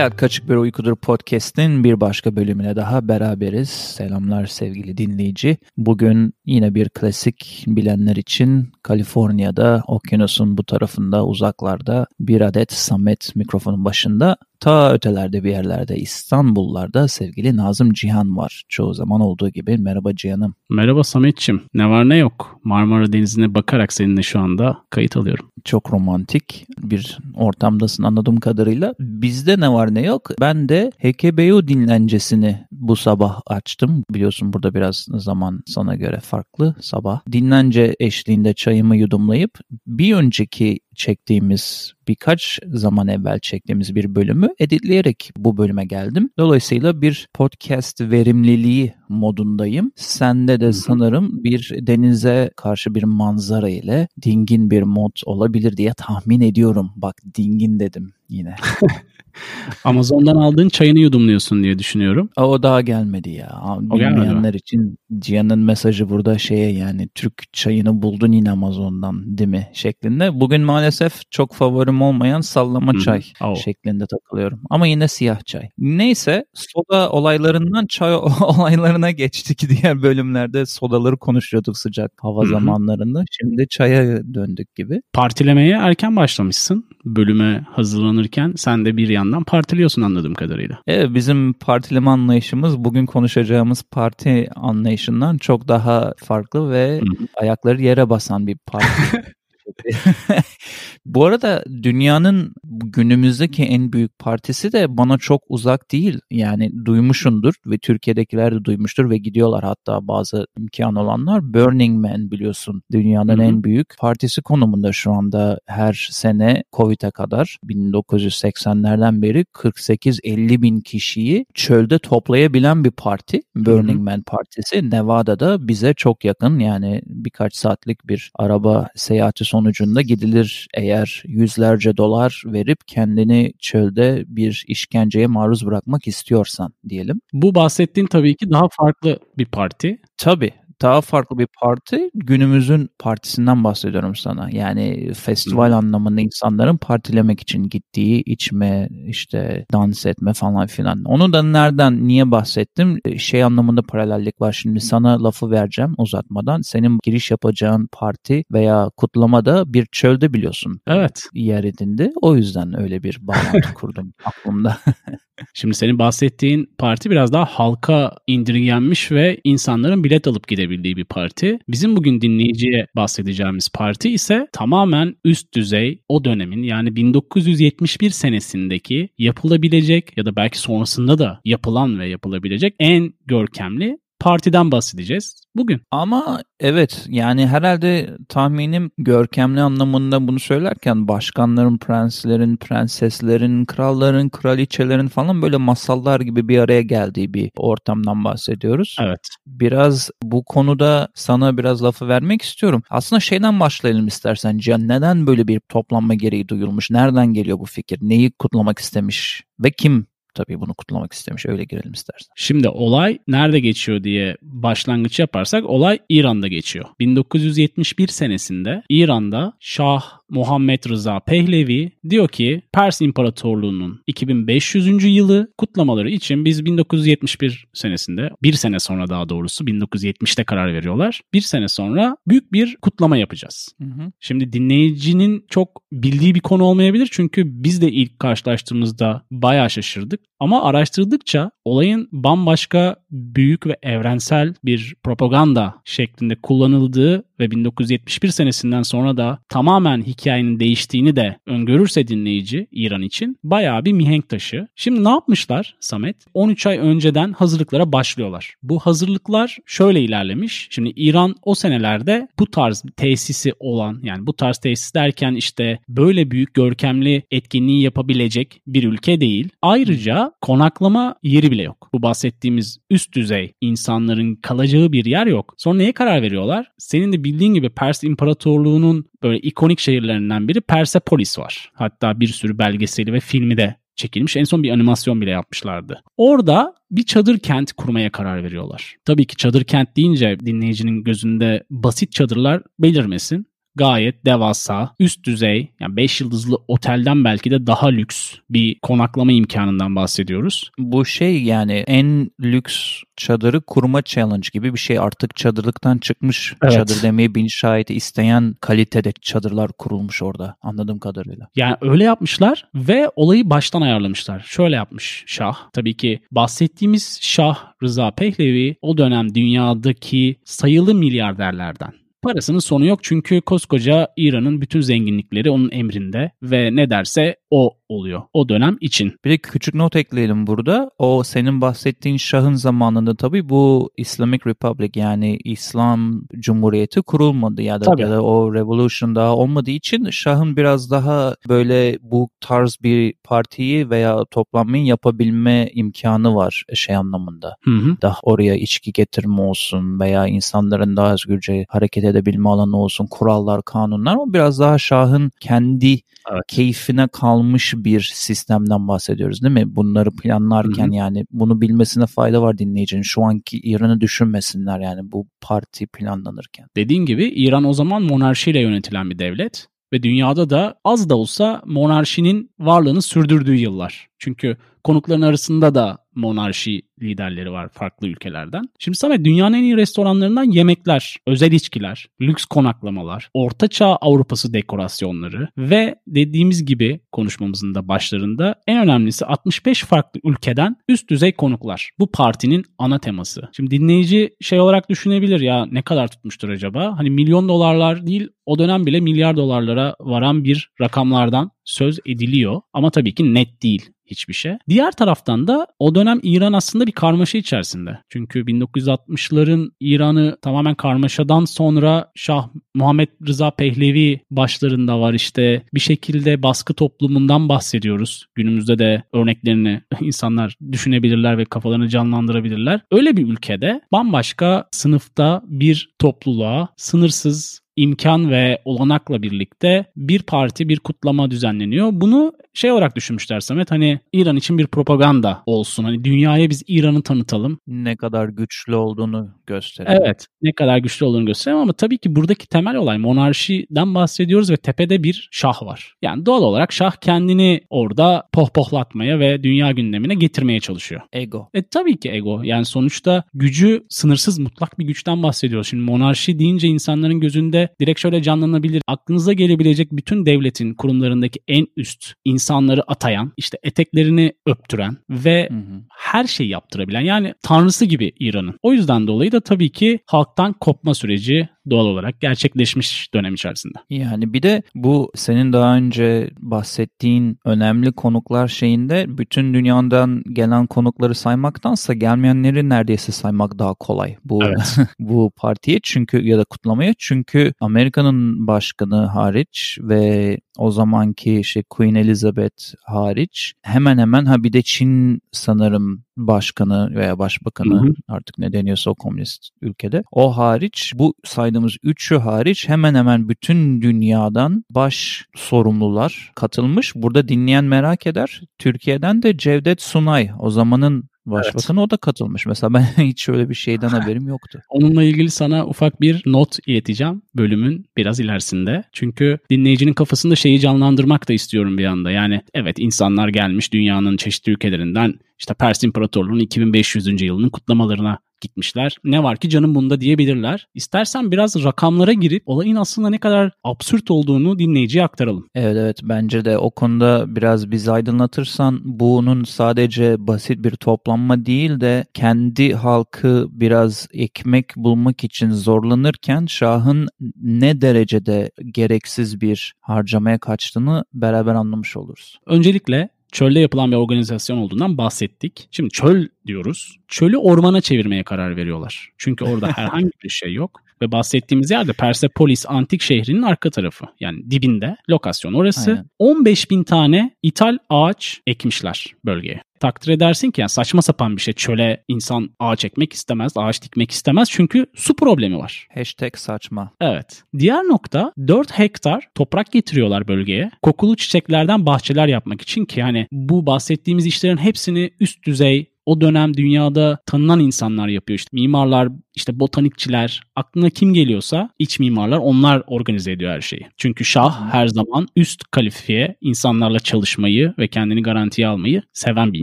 Hayat Kaçık Bir Uykudur podcast'in bir başka bölümüne daha beraberiz. Selamlar sevgili dinleyici. Bugün yine bir klasik bilenler için Kaliforniya'da okyanusun bu tarafında uzaklarda bir adet Samet mikrofonun başında ta ötelerde bir yerlerde İstanbullarda sevgili Nazım Cihan var. Çoğu zaman olduğu gibi. Merhaba Cihan'ım. Merhaba Sametçim. Ne var ne yok. Marmara Denizi'ne bakarak seninle şu anda kayıt alıyorum. Çok romantik bir ortamdasın anladığım kadarıyla. Bizde ne var ne yok. Ben de Hekebeyo dinlencesini bu sabah açtım. Biliyorsun burada biraz zaman sana göre farklı sabah. Dinlence eşliğinde çayımı yudumlayıp bir önceki çektiğimiz birkaç zaman evvel çektiğimiz bir bölümü editleyerek bu bölüme geldim. Dolayısıyla bir podcast verimliliği modundayım. Sende de sanırım bir denize karşı bir manzara ile dingin bir mod olabilir diye tahmin ediyorum. Bak dingin dedim yine. Amazon'dan aldığın çayını yudumluyorsun diye düşünüyorum. O daha gelmedi ya. Bilmeyenler için Cihan'ın mesajı burada şeye yani Türk çayını buldun yine Amazon'dan değil mi şeklinde. Bugün maalesef çok favorim olmayan sallama çay oh. şeklinde takılıyorum. Ama yine siyah çay. Neyse soda olaylarından çay olaylarına geçtik. Diğer bölümlerde sodaları konuşuyorduk sıcak hava Hı-hı. zamanlarında. Şimdi çaya döndük gibi. Partilemeye erken başlamışsın. Bölüme hazırlanırken sen de bir yandan partiliyorsun anladığım kadarıyla. Evet bizim partileme anlayışımız bugün konuşacağımız parti anlayışından çok daha farklı ve Hı-hı. ayakları yere basan bir parti. Bu arada dünyanın günümüzdeki en büyük partisi de bana çok uzak değil. Yani duymuşundur ve Türkiye'dekiler de duymuştur ve gidiyorlar hatta bazı imkan olanlar. Burning Man biliyorsun dünyanın Hı-hı. en büyük partisi konumunda şu anda her sene Covid'e kadar 1980'lerden beri 48-50 bin kişiyi çölde toplayabilen bir parti. Burning Hı-hı. Man partisi Nevada'da bize çok yakın yani birkaç saatlik bir araba seyahati sonucunda gidilir eğer yüzlerce dolar verip kendini çölde bir işkenceye maruz bırakmak istiyorsan diyelim. Bu bahsettiğin tabii ki daha farklı bir parti. Tabii daha farklı bir parti. Günümüzün partisinden bahsediyorum sana. Yani festival hmm. anlamında insanların partilemek için gittiği, içme, işte dans etme falan filan. Onu da nereden, niye bahsettim? E, şey anlamında paralellik var. Şimdi sana lafı vereceğim uzatmadan. Senin giriş yapacağın parti veya kutlamada bir çölde biliyorsun. Evet. Yer edindi. O yüzden öyle bir bağlantı kurdum aklımda. Şimdi senin bahsettiğin parti biraz daha halka indirgenmiş ve insanların bilet alıp gidebildiği bir parti. Bizim bugün dinleyiciye bahsedeceğimiz parti ise tamamen üst düzey o dönemin yani 1971 senesindeki yapılabilecek ya da belki sonrasında da yapılan ve yapılabilecek en görkemli partiden bahsedeceğiz bugün. Ama evet yani herhalde tahminim görkemli anlamında bunu söylerken başkanların, prenslerin, prenseslerin, kralların, kraliçelerin falan böyle masallar gibi bir araya geldiği bir ortamdan bahsediyoruz. Evet. Biraz bu konuda sana biraz lafı vermek istiyorum. Aslında şeyden başlayalım istersen Cihan. Neden böyle bir toplanma gereği duyulmuş? Nereden geliyor bu fikir? Neyi kutlamak istemiş? Ve kim tabii bunu kutlamak istemiş. Öyle girelim istersen. Şimdi olay nerede geçiyor diye başlangıç yaparsak olay İran'da geçiyor. 1971 senesinde İran'da Şah Muhammed Rıza Pehlevi diyor ki Pers İmparatorluğu'nun 2500. yılı kutlamaları için biz 1971 senesinde bir sene sonra daha doğrusu 1970'te karar veriyorlar. Bir sene sonra büyük bir kutlama yapacağız. Hı hı. Şimdi dinleyicinin çok bildiği bir konu olmayabilir çünkü biz de ilk karşılaştığımızda bayağı şaşırdık. Ama araştırdıkça olayın bambaşka büyük ve evrensel bir propaganda şeklinde kullanıldığı ve 1971 senesinden sonra da tamamen hikayenin değiştiğini de öngörürse dinleyici İran için bayağı bir mihenk taşı. Şimdi ne yapmışlar Samet? 13 ay önceden hazırlıklara başlıyorlar. Bu hazırlıklar şöyle ilerlemiş. Şimdi İran o senelerde bu tarz tesisi olan yani bu tarz tesis derken işte böyle büyük görkemli etkinliği yapabilecek bir ülke değil. Ayrıca konaklama yeri bile yok. Bu bahsettiğimiz üst düzey insanların kalacağı bir yer yok. Sonra neye karar veriyorlar? Senin de bildiğin gibi Pers İmparatorluğu'nun böyle ikonik şehirlerinden biri Persepolis var. Hatta bir sürü belgeseli ve filmi de çekilmiş. En son bir animasyon bile yapmışlardı. Orada bir çadır kent kurmaya karar veriyorlar. Tabii ki çadır kent deyince dinleyicinin gözünde basit çadırlar belirmesin gayet devasa, üst düzey yani 5 yıldızlı otelden belki de daha lüks bir konaklama imkanından bahsediyoruz. Bu şey yani en lüks çadırı kurma challenge gibi bir şey. Artık çadırlıktan çıkmış evet. çadır demeyi bin şahit isteyen kalitede çadırlar kurulmuş orada anladığım kadarıyla. Yani öyle yapmışlar ve olayı baştan ayarlamışlar. Şöyle yapmış Şah. Tabii ki bahsettiğimiz Şah Rıza Pehlevi o dönem dünyadaki sayılı milyarderlerden. Parasının sonu yok çünkü koskoca İran'ın bütün zenginlikleri onun emrinde ve ne derse o oluyor o dönem için. Bir de küçük not ekleyelim burada. O senin bahsettiğin Şah'ın zamanında tabii bu Islamic Republic yani İslam Cumhuriyeti kurulmadı ya da, ya da o revolution daha olmadığı için Şah'ın biraz daha böyle bu tarz bir partiyi veya toplanmayı yapabilme imkanı var şey anlamında. Hı hı. Daha oraya içki getirme olsun veya insanların daha özgürce hareket edebilme alanı olsun, kurallar, kanunlar o biraz daha Şah'ın kendi evet. keyfine kalmış bir sistemden bahsediyoruz değil mi? Bunları planlarken Hı-hı. yani bunu bilmesine fayda var dinleyicinin. Şu anki İran'ı düşünmesinler yani bu parti planlanırken. Dediğin gibi İran o zaman monarşiyle yönetilen bir devlet ve dünyada da az da olsa monarşinin varlığını sürdürdüğü yıllar. Çünkü konukların arasında da monarşi liderleri var farklı ülkelerden. Şimdi Samet dünyanın en iyi restoranlarından yemekler, özel içkiler, lüks konaklamalar, ortaçağ Avrupası dekorasyonları ve dediğimiz gibi konuşmamızın da başlarında en önemlisi 65 farklı ülkeden üst düzey konuklar. Bu partinin ana teması. Şimdi dinleyici şey olarak düşünebilir ya ne kadar tutmuştur acaba? Hani milyon dolarlar değil o dönem bile milyar dolarlara varan bir rakamlardan söz ediliyor ama tabii ki net değil hiçbir şey. Diğer taraftan da o dönem İran aslında bir karmaşa içerisinde. Çünkü 1960'ların İran'ı tamamen karmaşadan sonra Şah Muhammed Rıza Pehlevi başlarında var işte bir şekilde baskı toplumundan bahsediyoruz. Günümüzde de örneklerini insanlar düşünebilirler ve kafalarını canlandırabilirler. Öyle bir ülkede bambaşka sınıfta bir topluluğa sınırsız imkan ve olanakla birlikte bir parti bir kutlama düzenleniyor. Bunu şey olarak düşünmüşler Samet hani İran için bir propaganda olsun. Hani dünyaya biz İran'ı tanıtalım. Ne kadar güçlü olduğunu gösterelim. Evet ne kadar güçlü olduğunu gösterelim ama tabii ki buradaki temel olay monarşiden bahsediyoruz ve tepede bir şah var. Yani doğal olarak şah kendini orada pohpohlatmaya ve dünya gündemine getirmeye çalışıyor. Ego. E tabii ki ego. Yani sonuçta gücü sınırsız mutlak bir güçten bahsediyoruz. Şimdi monarşi deyince insanların gözünde direkt şöyle canlanabilir. Aklınıza gelebilecek bütün devletin kurumlarındaki en üst insanları atayan, işte eteklerini öptüren ve hı hı. her şeyi yaptırabilen yani tanrısı gibi İran'ın. O yüzden dolayı da tabii ki halktan kopma süreci doğal olarak gerçekleşmiş dönem içerisinde. Yani bir de bu senin daha önce bahsettiğin önemli konuklar şeyinde bütün dünyadan gelen konukları saymaktansa gelmeyenleri neredeyse saymak daha kolay bu evet. bu partiye çünkü ya da kutlamaya çünkü Amerika'nın başkanı hariç ve o zamanki şey Queen Elizabeth hariç hemen hemen ha bir de Çin sanırım başkanı veya başbakanı hı hı. artık ne deniyorsa o komünist ülkede. O hariç bu saydığımız üçü hariç hemen hemen bütün dünyadan baş sorumlular katılmış. Burada dinleyen merak eder. Türkiye'den de Cevdet Sunay o zamanın Başbakan evet. o da katılmış. Mesela ben hiç öyle bir şeyden haberim yoktu. Onunla ilgili sana ufak bir not ileteceğim bölümün biraz ilerisinde. Çünkü dinleyicinin kafasında şeyi canlandırmak da istiyorum bir anda. Yani evet insanlar gelmiş dünyanın çeşitli ülkelerinden işte Pers İmparatorluğu'nun 2500. yılının kutlamalarına gitmişler. Ne var ki canım bunda diyebilirler. İstersen biraz rakamlara girip olayın aslında ne kadar absürt olduğunu dinleyiciye aktaralım. Evet evet bence de o konuda biraz bizi aydınlatırsan bunun sadece basit bir toplanma değil de kendi halkı biraz ekmek bulmak için zorlanırken Şah'ın ne derecede gereksiz bir harcamaya kaçtığını beraber anlamış oluruz. Öncelikle çölde yapılan bir organizasyon olduğundan bahsettik. Şimdi çöl diyoruz. Çölü ormana çevirmeye karar veriyorlar. Çünkü orada herhangi bir şey yok. Ve bahsettiğimiz yerde Persepolis antik şehrinin arka tarafı. Yani dibinde lokasyon orası. Aynen. 15 bin tane ithal ağaç ekmişler bölgeye. Takdir edersin ki yani saçma sapan bir şey. Çöle insan ağaç ekmek istemez, ağaç dikmek istemez çünkü su problemi var. Hashtag saçma. Evet. Diğer nokta 4 hektar toprak getiriyorlar bölgeye. Kokulu çiçeklerden bahçeler yapmak için ki yani bu bahsettiğimiz işlerin hepsini üst düzey o dönem dünyada tanınan insanlar yapıyor. İşte mimarlar, işte botanikçiler, aklına kim geliyorsa iç mimarlar onlar organize ediyor her şeyi. Çünkü Şah her zaman üst kalifiye insanlarla çalışmayı ve kendini garantiye almayı seven bir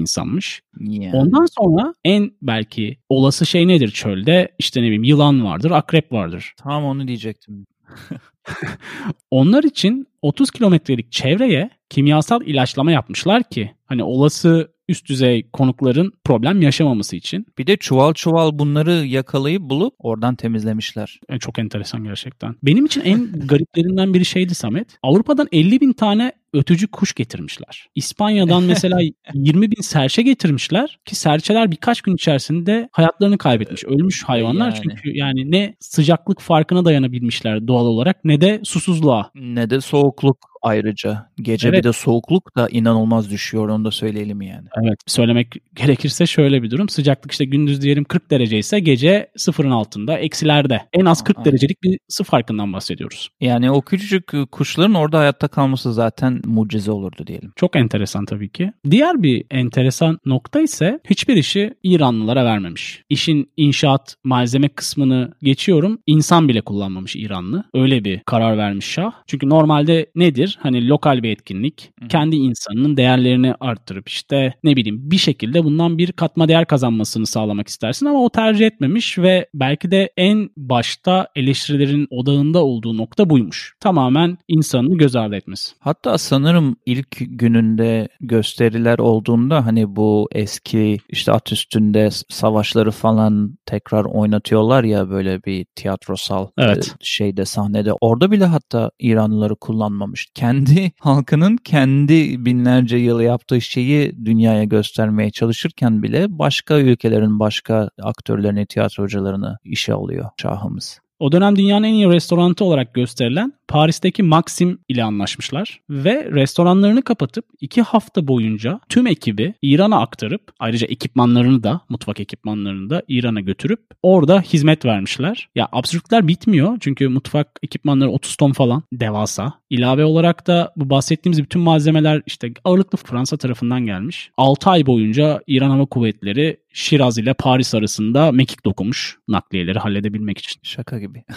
insanmış. Yani. Ondan sonra en belki olası şey nedir çölde? İşte ne bileyim yılan vardır, akrep vardır. Tam onu diyecektim. Onlar için 30 kilometrelik çevreye kimyasal ilaçlama yapmışlar ki hani olası üst düzey konukların problem yaşamaması için. Bir de çuval çuval bunları yakalayıp bulup oradan temizlemişler. E, çok enteresan gerçekten. Benim için en gariplerinden biri şeydi Samet. Avrupa'dan 50 bin tane ötücü kuş getirmişler. İspanya'dan mesela 20 bin serçe getirmişler ki serçeler birkaç gün içerisinde hayatlarını kaybetmiş. Ölmüş hayvanlar Yani. çünkü yani ne sıcaklık farkına dayanabilmişler doğal olarak ne de susuzluğa. Ne de soğukluk ayrıca. Gece Evet. bir de soğukluk da inanılmaz düşüyor onu da söyleyelim yani. Evet söylemek gerekirse şöyle bir durum. Sıcaklık işte gündüz diyelim 40 derece ise gece sıfırın altında eksilerde. En az 40 Aa. derecelik bir ısı farkından bahsediyoruz. Yani o küçücük e, kuşların orada hayatta kalması zaten mucize olurdu diyelim. Çok enteresan tabii ki. Diğer bir enteresan nokta ise hiçbir işi İranlılara vermemiş. İşin inşaat malzeme kısmını geçiyorum. İnsan bile kullanmamış İranlı. Öyle bir karar vermiş Şah. Çünkü normalde nedir? Hani lokal bir etkinlik. Kendi insanının değerlerini arttırıp işte ne bileyim bir şekilde bundan bir katma değer kazanmasını sağlamak istersin ama o tercih etmemiş ve belki de en başta eleştirilerin odağında olduğu nokta buymuş. Tamamen insanını göz ardı etmesi. Hatta sanırım ilk gününde gösteriler olduğunda hani bu eski işte at üstünde savaşları falan tekrar oynatıyorlar ya böyle bir tiyatrosal Evet. e, şeyde sahnede. Orada bile hatta İranlıları kullanmamış. Kendi halkının kendi binlerce yıl yaptığı şeyi dünyaya göstermeye çalışırken bile başka ülkelerin başka aktörlerini, tiyatrocularını işe alıyor şahımız. O dönem dünyanın en iyi restoranı olarak gösterilen Paris'teki Maxim ile anlaşmışlar ve restoranlarını kapatıp iki hafta boyunca tüm ekibi İran'a aktarıp ayrıca ekipmanlarını da mutfak ekipmanlarını da İran'a götürüp orada hizmet vermişler. Ya absürtler bitmiyor çünkü mutfak ekipmanları 30 ton falan devasa. İlave olarak da bu bahsettiğimiz bütün malzemeler işte ağırlıklı Fransa tarafından gelmiş. 6 ay boyunca İran Hava Kuvvetleri Şiraz ile Paris arasında mekik dokumuş nakliyeleri halledebilmek için. Şaka gibi.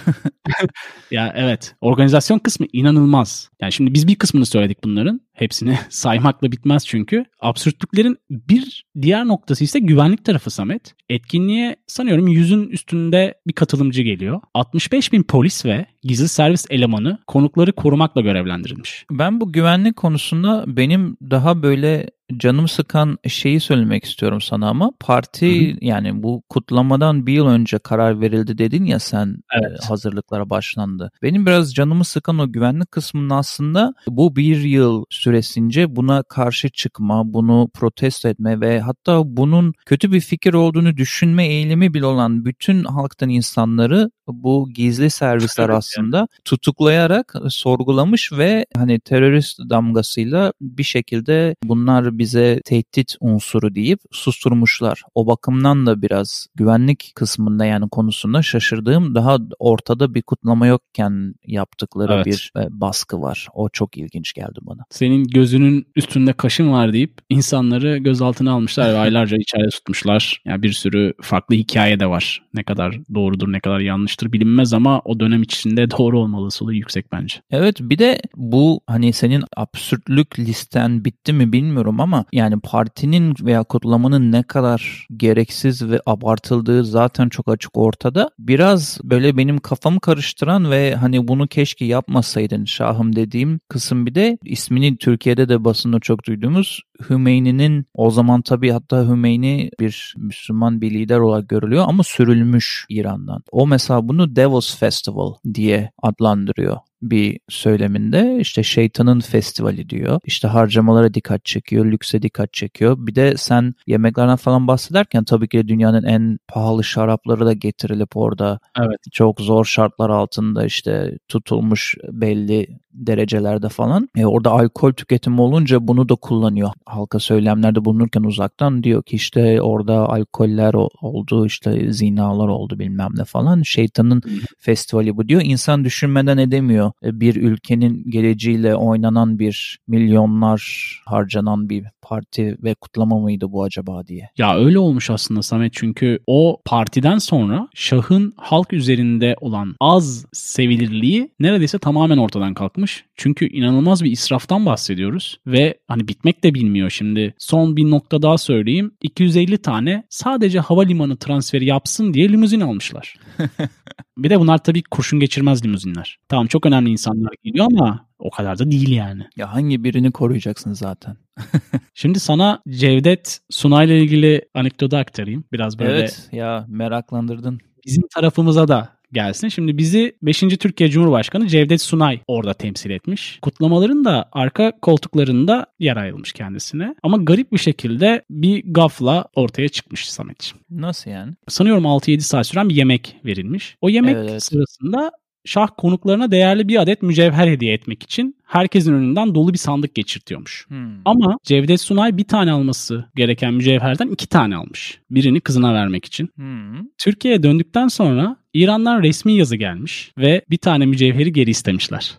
Ya evet organizasyon kısmı inanılmaz. Yani şimdi biz bir kısmını söyledik bunların. Hepsini saymakla bitmez çünkü. Absürtlüklerin bir diğer noktası ise güvenlik tarafı Samet. Etkinliğe sanıyorum yüzün üstünde bir katılımcı geliyor. 65 bin polis ve gizli servis elemanı konukları korumakla görevlendirilmiş. Ben bu güvenlik konusunda benim daha böyle canım sıkan şeyi söylemek istiyorum sana ama parti yani bu kutlamadan bir yıl önce karar verildi dedin ya sen Evet. e, hazırlıklara başlandı. Benim biraz canımı sıkan o güvenlik kısmının aslında bu bir yıl süresince buna karşı çıkma, bunu protesto etme ve hatta bunun kötü bir fikir olduğunu düşünme eğilimi bile olan bütün halktan insanları bu gizli servisler Evet, aslında tutuklayarak sorgulamış ve hani terörist damgasıyla bir şekilde bunlar bize tehdit unsuru deyip susturmuşlar. O bakımdan da biraz güvenlik kısmında yani konusunda şaşırdığım daha ortada bir kutlama yokken yaptıkları Evet. bir e, baskı var. O çok ilginç geldi bana. Senin gözünün üstünde kaşın var deyip insanları gözaltına almışlar ve aylarca içeride tutmuşlar. Yani bir sürü farklı hikaye de var. Ne kadar doğrudur ne kadar yanlıştır bilinmez ama o dönem içinde doğru olma olasılığı yüksek bence. Evet bir de bu hani senin absürtlük listen bitti mi bilmiyorum ama yani partinin veya kutlamanın ne kadar gereksiz ve abartıldığı zaten çok açık ortada. Biraz böyle benim kafamı karıştıran ve hani bunu keşke yapmasaydın şahım dediğim kısım bir de ismini Türkiye'de de basında çok duyduğumuz Hümeyni'nin o zaman tabii hatta Hümeyni bir Müslüman bir lider olarak görülüyor ama sürülmüş İran'dan. O mesela bunu Devil's Festival diye adlandırıyor bir söyleminde işte şeytanın festivali diyor. İşte harcamalara dikkat çekiyor, lükse dikkat çekiyor. Bir de sen yemeklerden falan bahsederken tabii ki dünyanın en pahalı şarapları da getirilip orada Evet. çok zor şartlar altında işte tutulmuş belli derecelerde falan. E orada alkol tüketimi olunca bunu da kullanıyor. Halka söylemlerde bulunurken uzaktan diyor ki işte orada alkoller oldu işte zinalar oldu bilmem ne falan. Şeytanın festivali bu diyor. İnsan düşünmeden edemiyor. E, bir ülkenin geleceğiyle oynanan bir milyonlar harcanan bir parti ve kutlama mıydı bu acaba diye. Ya öyle olmuş aslında Samet çünkü o partiden sonra Şah'ın halk üzerinde olan az sevilirliği neredeyse tamamen ortadan kalkmış. Çünkü inanılmaz bir israftan bahsediyoruz ve hani bitmek de bilmiyor şimdi. Son bir nokta daha söyleyeyim. 250 tane sadece havalimanı transferi yapsın diye limuzin almışlar. bir de bunlar tabii kurşun geçirmez limuzinler. Tamam çok önemli insanlar geliyor ama o kadar da değil yani. Ya hangi birini koruyacaksın zaten? Şimdi sana Cevdet Sunay ile ilgili anekdotu aktarayım. Biraz böyle. Evet ya meraklandırdın. Bizim tarafımıza da gelsin. Şimdi bizi 5. Türkiye Cumhurbaşkanı Cevdet Sunay orada temsil etmiş. Kutlamaların da arka koltuklarında yer ayrılmış kendisine. Ama garip bir şekilde bir gafla ortaya çıkmış Samet'ciğim. Nasıl yani? Sanıyorum 6-7 saat süren bir yemek verilmiş. O yemek evet. sırasında şah konuklarına değerli bir adet mücevher hediye etmek için herkesin önünden dolu bir sandık geçirtiyormuş. Hmm. Ama Cevdet Sunay bir tane alması gereken mücevherden iki tane almış. Birini kızına vermek için. Hmm. Türkiye'ye döndükten sonra İran'dan resmi yazı gelmiş ve bir tane mücevheri geri istemişler.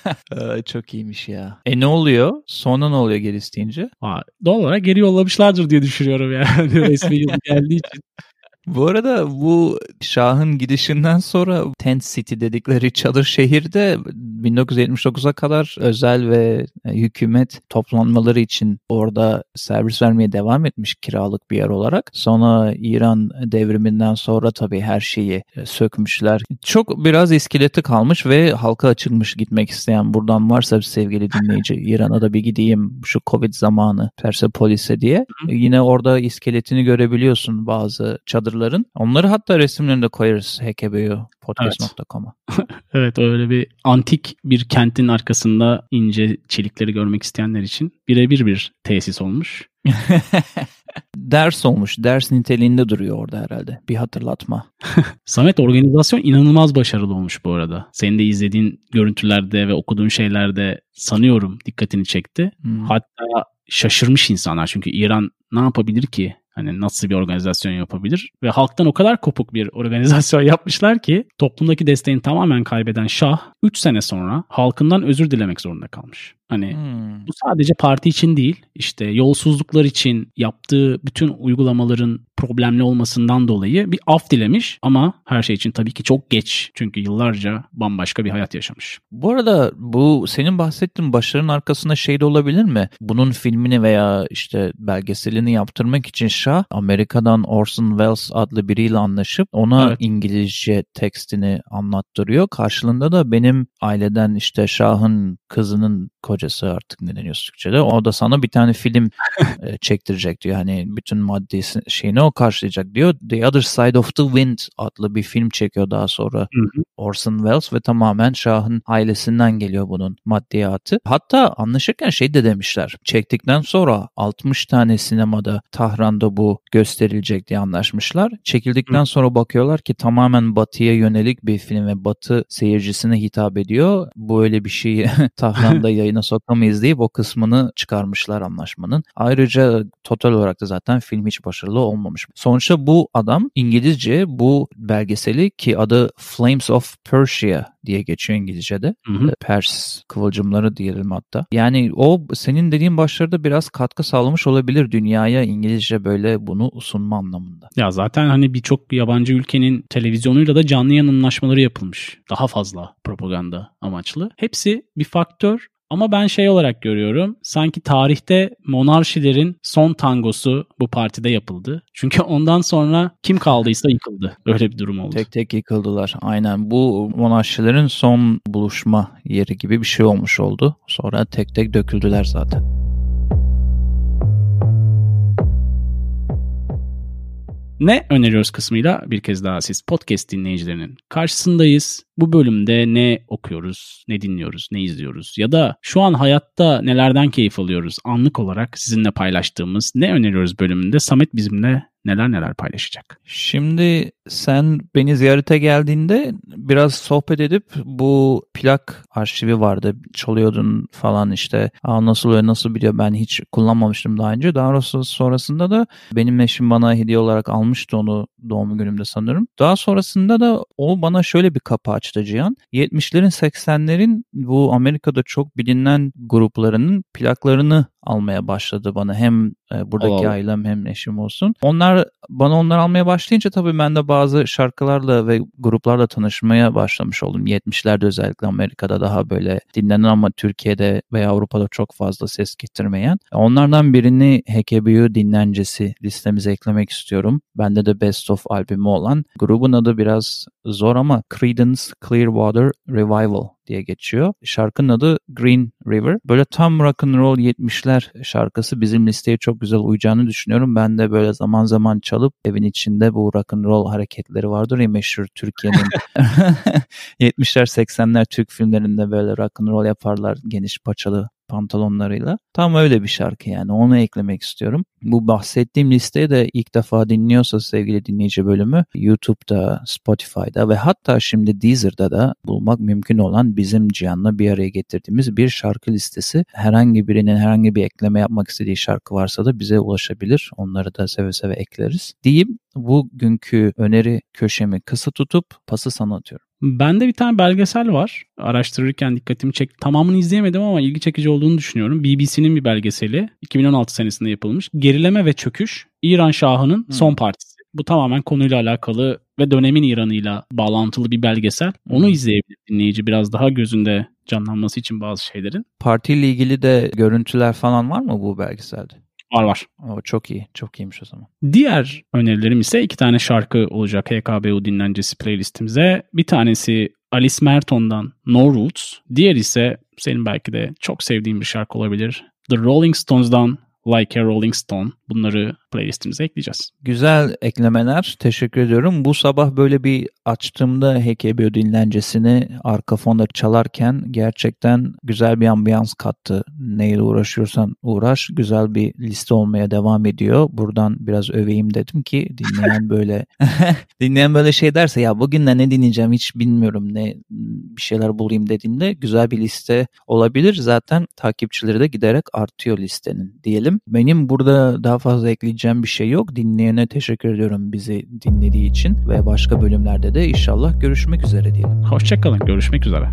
Çok iyiymiş ya. E ne oluyor? Sonra ne oluyor geri isteyince? Aa, doğal olarak geri yollamışlardır diye düşünüyorum yani resmi yazı geldiği için. Bu arada bu Şah'ın gidişinden sonra Tent City dedikleri çadır şehirde 1979'a kadar özel ve e, hükümet toplanmaları için orada servis vermeye devam etmiş kiralık bir yer olarak. Sonra İran devriminden sonra tabii her şeyi e, sökmüşler. Çok biraz iskeleti kalmış ve halka açılmış gitmek isteyen buradan varsa sevgili dinleyici İran'a da bir gideyim şu Covid zamanı Persepolis'e diye. Yine orada iskeletini görebiliyorsun bazı çadır çadırların. Onları hatta resimlerini de koyarız HKBU podcast.com'a. Evet. evet öyle bir antik bir kentin arkasında ince çelikleri görmek isteyenler için birebir bir tesis olmuş. ders olmuş. Ders niteliğinde duruyor orada herhalde. Bir hatırlatma. Samet organizasyon inanılmaz başarılı olmuş bu arada. Senin de izlediğin görüntülerde ve okuduğun şeylerde sanıyorum dikkatini çekti. Hmm. Hatta şaşırmış insanlar çünkü İran ne yapabilir ki? Hani nasıl bir organizasyon yapabilir? Ve halktan o kadar kopuk bir organizasyon yapmışlar ki toplumdaki desteğini tamamen kaybeden Şah 3 sene sonra halkından özür dilemek zorunda kalmış. Hani hmm. bu sadece parti için değil, işte yolsuzluklar için yaptığı bütün uygulamaların problemli olmasından dolayı bir af dilemiş ama her şey için tabii ki çok geç. Çünkü yıllarca bambaşka bir hayat yaşamış. Bu arada bu senin bahsettiğin başarının arkasında şey de olabilir mi? Bunun filmini veya işte belgeselini yaptırmak için Şah Amerika'dan Orson Welles adlı biriyle anlaşıp ona evet. İngilizce tekstini anlattırıyor. Karşılığında da benim aileden işte Şah'ın kızının kocası artık ne deniyor Türkçe'de. O da sana bir tane film e, çektirecek diyor. Hani bütün maddi şeyini o karşılayacak diyor. The Other Side of the Wind adlı bir film çekiyor daha sonra hı hı. Orson Welles ve tamamen Şah'ın ailesinden geliyor bunun maddiyatı. Hatta anlaşırken şey de demişler. Çektikten sonra 60 tane sinemada Tahran'da bu gösterilecek diye anlaşmışlar. Çekildikten hı. sonra bakıyorlar ki tamamen batıya yönelik bir film ve batı seyircisine hitap ediyor. Bu öyle bir şeyi Tahran'da yayına sokamayız deyip o kısmını çıkarmışlar anlaşmanın. Ayrıca total olarak da zaten film hiç başarılı olmamış. Sonuçta bu adam İngilizce bu belgeseli ki adı Flames of Persia diye geçiyor İngilizce'de. Hı hı. Pers kıvılcımları diyelim hatta. Yani o senin dediğin başlarda biraz katkı sağlamış olabilir dünyaya İngilizce böyle bunu sunma anlamında. Ya zaten hani birçok yabancı ülkenin televizyonuyla da canlı yayın anlaşmaları yapılmış. Daha fazla propaganda amaçlı. Hepsi bir faktör ama ben şey olarak görüyorum. Sanki tarihte monarşilerin son tangosu bu partide yapıldı. Çünkü ondan sonra kim kaldıysa yıkıldı. Öyle bir durum oldu. Tek tek yıkıldılar. Aynen bu monarşilerin son buluşma yeri gibi bir şey olmuş oldu. Sonra tek tek döküldüler zaten. Ne öneriyoruz kısmıyla bir kez daha siz podcast dinleyicilerinin karşısındayız. Bu bölümde ne okuyoruz, ne dinliyoruz, ne izliyoruz ya da şu an hayatta nelerden keyif alıyoruz anlık olarak sizinle paylaştığımız ne öneriyoruz bölümünde Samet bizimle neler neler paylaşacak. Şimdi sen beni ziyarete geldiğinde biraz sohbet edip bu plak arşivi vardı. Çalıyordun falan işte. Aa, nasıl oluyor nasıl biliyor ben hiç kullanmamıştım daha önce. Daha sonrasında da benim eşim bana hediye olarak almıştı onu doğum günümde sanırım. Daha sonrasında da o bana şöyle bir kapı açtı Cihan. 70'lerin 80'lerin bu Amerika'da çok bilinen gruplarının plaklarını almaya başladı bana. Hem e, buradaki Allah. ailem hem eşim olsun. Onlar bana onlar almaya başlayınca tabii ben de bazı şarkılarla ve gruplarla tanışmaya başlamış oldum. 70'lerde özellikle Amerika'da daha böyle dinlenen ama Türkiye'de veya Avrupa'da çok fazla ses getirmeyen. Onlardan birini HKBU dinlencesi listemize eklemek istiyorum. Bende de Best of albümü olan. Grubun adı biraz zor ama Creedence Clearwater Revival diye geçiyor. Şarkının adı Green River. Böyle tam rock and roll 70'ler şarkısı bizim listeye çok güzel uyacağını düşünüyorum. Ben de böyle zaman zaman çalıp evin içinde bu rock and roll hareketleri vardır ya meşhur Türkiye'nin 70'ler 80'ler Türk filmlerinde böyle rock and roll yaparlar geniş paçalı pantolonlarıyla. Tam öyle bir şarkı yani onu eklemek istiyorum. Bu bahsettiğim listeye de ilk defa dinliyorsa sevgili dinleyici bölümü YouTube'da, Spotify'da ve hatta şimdi Deezer'da da bulmak mümkün olan bizim Cihan'la bir araya getirdiğimiz bir şarkı listesi. Herhangi birinin herhangi bir ekleme yapmak istediği şarkı varsa da bize ulaşabilir. Onları da seve seve ekleriz. Diyeyim bugünkü öneri köşemi kısa tutup pası sana atıyorum. Bende bir tane belgesel var. Araştırırken dikkatimi çekti. Tamamını izleyemedim ama ilgi çekici olduğunu düşünüyorum. BBC'nin bir belgeseli. 2016 senesinde yapılmış. Gerileme ve Çöküş. İran Şahı'nın hmm. son partisi. Bu tamamen konuyla alakalı ve dönemin İran'ıyla bağlantılı bir belgesel. Onu hmm. izleyebilir dinleyici biraz daha gözünde canlanması için bazı şeylerin. Partiyle ilgili de görüntüler falan var mı bu belgeselde? Var var. O çok iyi. Çok iyiymiş o zaman. Diğer önerilerim ise iki tane şarkı olacak HKBU dinlencesi playlistimize. Bir tanesi Alice Merton'dan No Roots. Diğer ise senin belki de çok sevdiğin bir şarkı olabilir. The Rolling Stones'dan Like a Rolling Stone. Bunları playlistimize ekleyeceğiz. Güzel eklemeler. Teşekkür ediyorum. Bu sabah böyle bir açtığımda HKBO dinlencesini arka fonda çalarken gerçekten güzel bir ambiyans kattı. Neyle uğraşıyorsan uğraş. Güzel bir liste olmaya devam ediyor. Buradan biraz öveyim dedim ki dinleyen böyle dinleyen böyle şey derse ya bugün de ne dinleyeceğim hiç bilmiyorum ne bir şeyler bulayım dediğinde güzel bir liste olabilir. Zaten takipçileri de giderek artıyor listenin diyelim. Benim burada daha fazla ekleyeceğim bir şey yok. Dinleyene teşekkür ediyorum bizi dinlediği için ve başka bölümlerde de inşallah görüşmek üzere diyelim. Hoşçakalın. Görüşmek üzere.